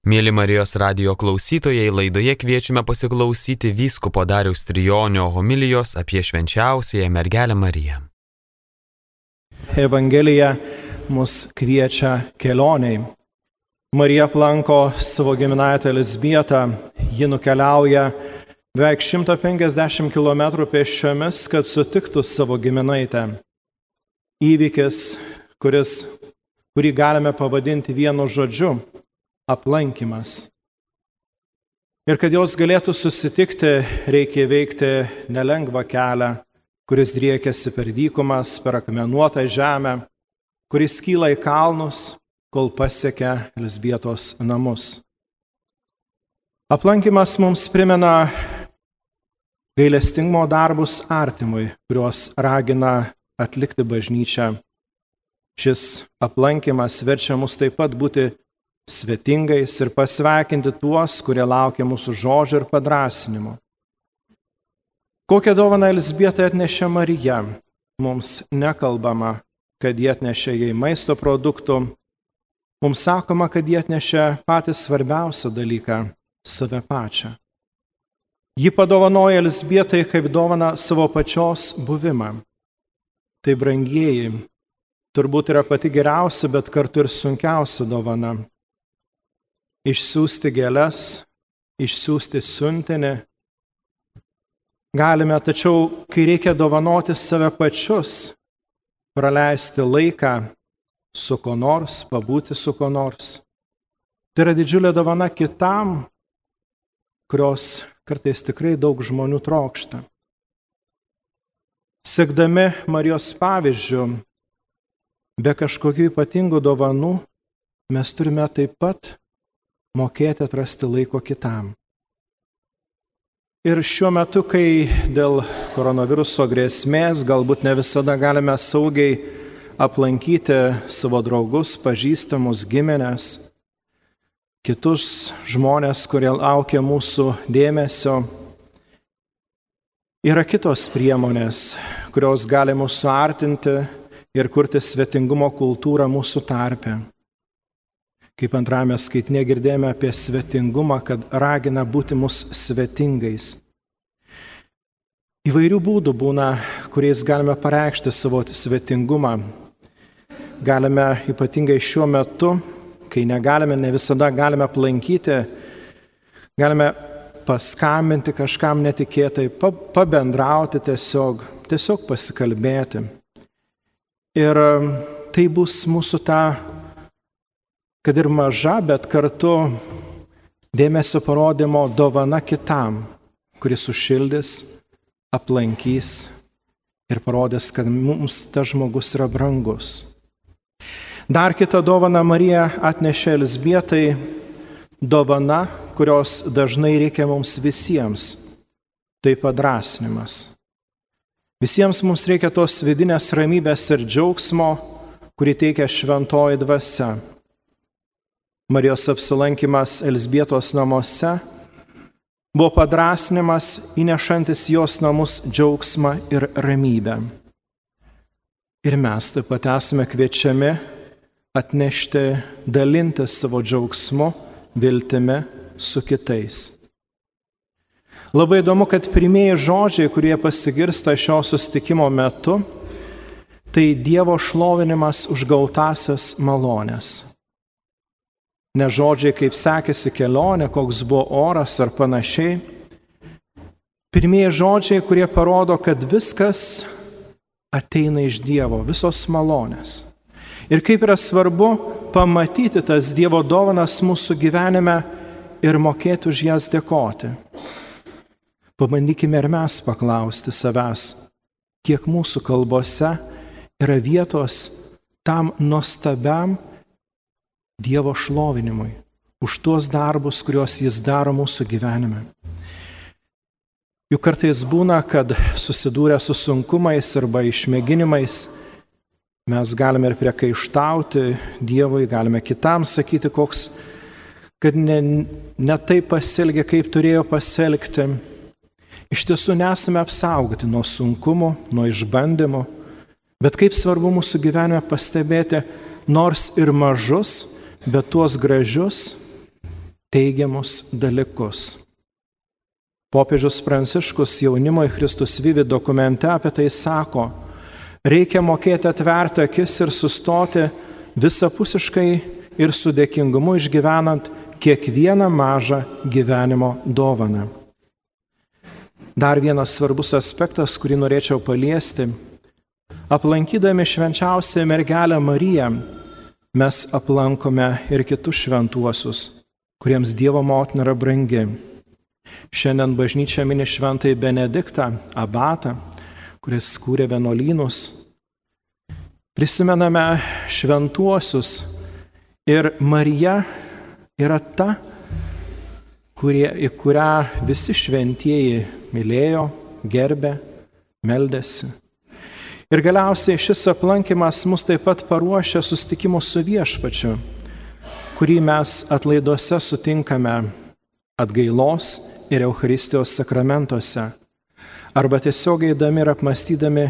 Mėly Marijos radio klausytojai, laidoje kviečiame pasiklausyti vyskupo Dariaus Trijonio homilijos apie švenčiausiąją mergelę Mariją. Evangelija mus kviečia kelioniai. Marija aplanko savo giminaitę Lisbietą, ji nukeliauja beveik 150 km pėsčiomis, kad sutiktų savo giminaitę. Įvykis, kuris, kurį galime pavadinti vienu žodžiu aplankimas. Ir kad jos galėtų susitikti, reikia veikti nelengvą kelią, kuris driekiasi per dykumas, per akmenuotą žemę, kuris kyla į kalnus, kol pasiekia Lisbietos namus. Aplankimas mums primena gailestingumo darbus artimui, kuriuos ragina atlikti bažnyčia. Šis aplankimas verčia mus taip pat būti svetingais ir pasveikinti tuos, kurie laukia mūsų žodžio ir padrasinimo. Kokią dovaną Elisbieta atnešė Marija? Mums nekalbama, kad jie atnešė jai maisto produktų. Mums sakoma, kad jie atnešė patį svarbiausią dalyką - save pačią. Ji padovanoja Elisbietai kaip dovana savo pačios buvimą. Tai brangieji, turbūt yra pati geriausia, bet kartu ir sunkiausia dovana išsiųsti gėles, išsiųsti siuntinį. Galime, tačiau kai reikia dovanoti save pačius, praleisti laiką su ko nors, pabūti su ko nors, tai yra didžiulė dovana kitam, kurios kartais tikrai daug žmonių trokšta. Sekdami Marijos pavyzdžių, be kažkokių ypatingų dovanų, mes turime taip pat mokėti atrasti laiko kitam. Ir šiuo metu, kai dėl koronaviruso grėsmės galbūt ne visada galime saugiai aplankyti savo draugus, pažįstamus, giminės, kitus žmonės, kurie laukia mūsų dėmesio, yra kitos priemonės, kurios gali mūsų artinti ir kurti svetingumo kultūrą mūsų tarpe. Kaip antrame skaitinė girdėjome apie svetingumą, kad ragina būti mus svetingais. Įvairių būdų būna, kuriais galime pareikšti savo svetingumą. Galime ypatingai šiuo metu, kai negalime, ne visada galime aplankyti, galime paskambinti kažkam netikėtai, pabendrauti tiesiog, tiesiog pasikalbėti. Ir tai bus mūsų ta kad ir maža, bet kartu dėmesio parodymo dovana kitam, kuris sušildys, aplankys ir parodys, kad mums tas žmogus yra brangus. Dar kitą dovaną Marija atnešė Elisbietai, dovana, kurios dažnai reikia mums visiems - tai padrasnimas. Visiems mums reikia tos vidinės ramybės ir džiaugsmo, kurį teikia šventoji dvasia. Marijos apsilankimas Elsbietos namuose buvo padrasnimas įnešantis jos namus džiaugsmą ir ramybę. Ir mes taip pat esame kviečiami atnešti, dalintis savo džiaugsmu, viltimi su kitais. Labai įdomu, kad pirmieji žodžiai, kurie pasigirsta šio sustikimo metu, tai Dievo šlovinimas už gautasias malonės ne žodžiai, kaip sekėsi kelionė, koks buvo oras ar panašiai. Pirmieji žodžiai, kurie parodo, kad viskas ateina iš Dievo, visos malonės. Ir kaip yra svarbu pamatyti tas Dievo dovanas mūsų gyvenime ir mokėti už jas dėkoti. Pabandykime ir mes paklausti savęs, kiek mūsų kalbose yra vietos tam nuostabiam Dievo šlovinimui, už tuos darbus, kuriuos Jis daro mūsų gyvenime. Juk kartais būna, kad susidūrę su sunkumais arba išmėginimais, mes galime ir priekaištauti Dievui, galime kitam sakyti, koks, kad ne, ne taip pasielgia, kaip turėjo pasielgti. Iš tiesų nesame apsaugoti nuo sunkumų, nuo išbandymų, bet kaip svarbu mūsų gyvenime pastebėti, nors ir mažus, bet tuos gražius teigiamus dalykus. Popiežius Pranciškus jaunimo į Kristus Vyvi dokumente apie tai sako, reikia mokėti atverti akis ir sustoti visapusiškai ir su dėkingumu išgyvenant kiekvieną mažą gyvenimo dovaną. Dar vienas svarbus aspektas, kurį norėčiau paliesti. Aplankydami švenčiausią mergelę Mariją, mes aplankome ir kitus šventuosius, kuriems Dievo motina yra brangi. Šiandien bažnyčia mini šventai Benediktą, abatą, kuris kūrė vienuolynus. Prisimename šventuosius ir Marija yra ta, kurie, į kurią visi šventieji mylėjo, gerbė, meldėsi. Ir galiausiai šis aplankimas mus taip pat paruošia susitikimus su viešpačiu, kurį mes atlaiduose sutinkame atgailos ir Eucharistijos sakramentuose, arba tiesiog eidami ir apmastydami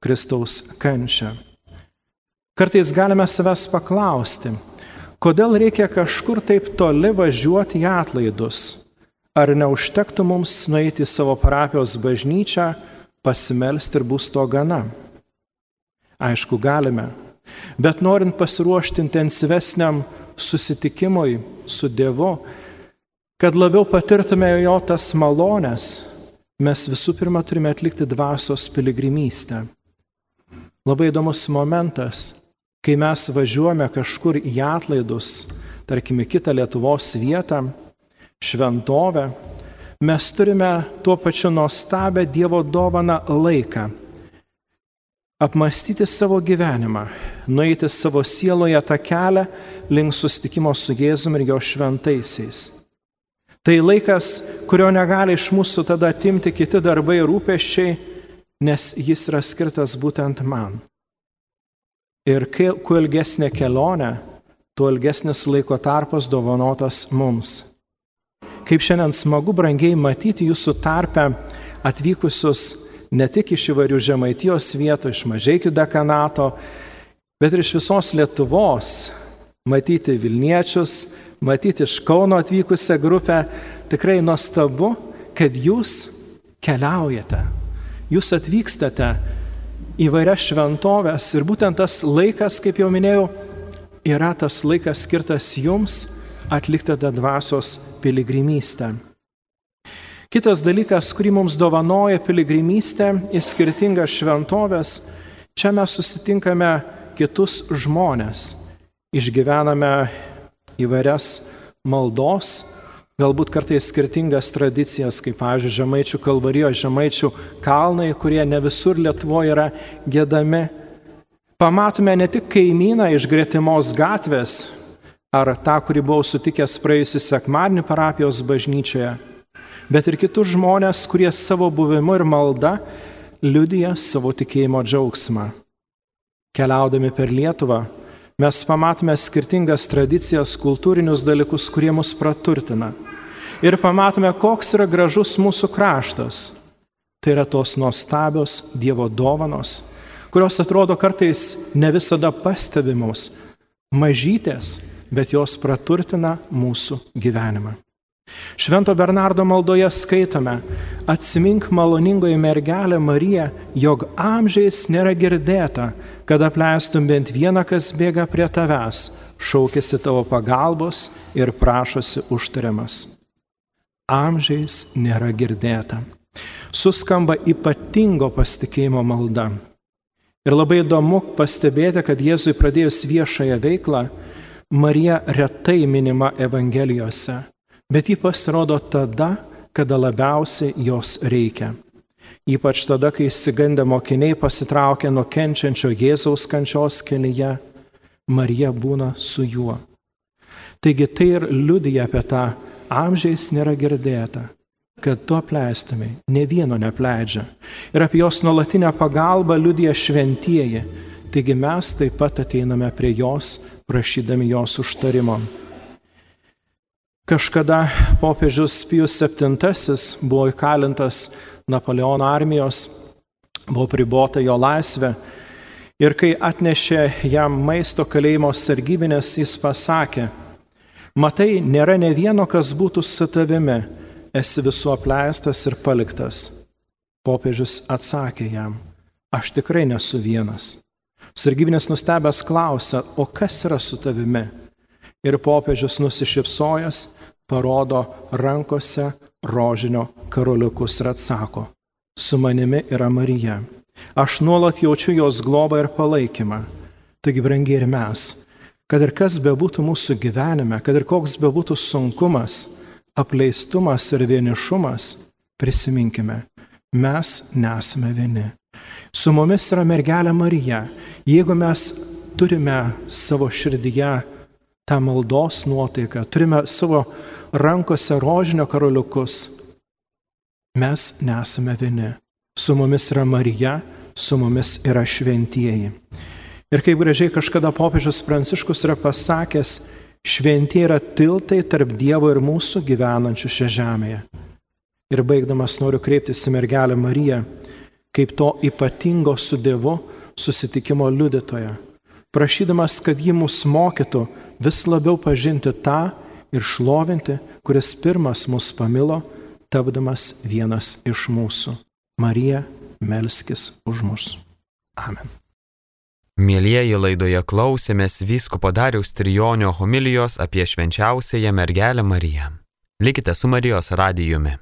Kristaus kančią. Kartais galime savęs paklausti, kodėl reikia kažkur taip toli važiuoti į atlaidus, ar neužtektų mums nueiti į savo parapijos bažnyčią, pasimelsti ir bus to gana. Aišku, galime, bet norint pasiruošti intensyvesniam susitikimui su Dievu, Kad labiau patirtume jo tas malonės, mes visų pirma turime atlikti dvasios piligrimystę. Labai įdomus momentas, kai mes važiuojame kažkur į atlaidus, tarkime, kitą Lietuvos vietą, šventovę, mes turime tuo pačiu nuostabę Dievo dovaną laiką. Apmastyti savo gyvenimą, nueiti savo sieloje tą kelią link sustikimo su Jėzumi ir jo šventaisiais. Tai laikas, kurio negali iš mūsų tada atimti kiti darbai ir rūpeščiai, nes jis yra skirtas būtent man. Ir kuo ilgesnė kelionė, tuo ilgesnis laiko tarpas dovanotas mums. Kaip šiandien smagu brangiai matyti jūsų tarpę atvykusius ne tik iš įvairių žemaitijos vietų, iš mažiekių dekanato, bet ir iš visos Lietuvos, matyti Vilniečius, matyti iš Kauno atvykusią grupę. Tikrai nuostabu, kad jūs keliaujate, jūs atvykstate į vairias šventovės ir būtent tas laikas, kaip jau minėjau, yra tas laikas skirtas jums atlikti tą dvasios piligrimystę. Kitas dalykas, kurį mums dovanoja piligrimystė į skirtingas šventovės, čia mes susitinkame kitus žmonės, išgyvename įvairias maldos, galbūt kartais skirtingas tradicijas, kaip, pavyzdžiui, žemaičių kalvarijos, žemaičių kalnai, kurie ne visur Lietuvoje yra gėdami. Pamatome ne tik kaimyną iš gretimos gatvės, ar tą, kurį buvau sutikęs praėjusią sekmadienį parapijos bažnyčioje, bet ir kitus žmonės, kurie savo buvimu ir malda liudija savo tikėjimo džiaugsmą. Keliaudami per Lietuvą, mes pamatome skirtingas tradicijas, kultūrinius dalykus, kurie mus praturtina. Ir pamatome, koks yra gražus mūsų kraštas. Tai yra tos nuostabios Dievo dovanos, kurios atrodo kartais ne visada pastebimos, mažytės, bet jos praturtina mūsų gyvenimą. Švento Bernardo maldoje skaitome, atsimink maloningoji mergelė Marija, jog amžiais nėra girdėta, kad apleistum bent vieną, kas bėga prie tavęs, šaukėsi tavo pagalbos ir prašosi užtariamas. Amžiais nėra girdėta. Suskamba ypatingo pasitikėjimo malda. Ir labai įdomu pastebėti, kad Jėzui pradėjus viešąją veiklą, Marija retai minima Evangelijose, bet ji pasirodo tada, kada labiausiai jos reikia. Ypač tada, kai įsigandę mokiniai pasitraukia nuo kenčiančio Jėzaus kančios kelyje, Marija būna su juo. Taigi tai ir liudija apie tą amžiais nėra girdėta, kad tu apleistumai, ne vieno nepleidžia. Ir apie jos nuolatinę pagalbą liudija šventieji. Taigi mes taip pat ateiname prie jos, prašydami jos užtarimo. Kažkada popiežius Pijus VII buvo įkalintas Napoleono armijos, buvo pribota jo laisvė. Ir kai atnešė jam maisto kalėjimo sargybinės, jis pasakė, Matai, nėra ne vieno, kas būtų su tavimi, esi visų apleistas ir paliktas. Popiežius atsakė jam, aš tikrai nesu vienas. Sargybinis nustebęs klausia, o kas yra su tavimi? Ir popiežius nusišypsojęs parodo rankose rožinio karoliukus ir atsako, su manimi yra Marija. Aš nuolat jaučiu jos globą ir palaikymą. Taigi, brangiai ir mes, kad ir kas bebūtų mūsų gyvenime, kad ir koks bebūtų sunkumas, apleistumas ir vienišumas, prisiminkime, mes nesame vieni. Su mumis yra mergelė Marija. Jeigu mes turime savo širdyje tą maldos nuotaiką, turime savo rankose rožinio karoliukus, mes nesame vieni. Su mumis yra Marija, su mumis yra šventieji. Ir kaip gražiai kažkada popiežius Pranciškus yra pasakęs, šventie yra tiltai tarp Dievo ir mūsų gyvenančių šią žemėje. Ir baigdamas noriu kreiptis į mergelę Mariją, kaip to ypatingo su Dievu susitikimo liudytoje, prašydamas, kad ji mus mokytų vis labiau pažinti tą ir šlovinti, kuris pirmas mus pamilo, tapdamas vienas iš mūsų. Marija, melskis už mus. Amen. Mėlyjeji laidoje klausėmės vyskupo Dariaus Trijonio homilijos apie švenčiausiąją mergelę Mariją. Likite su Marijos radijumi.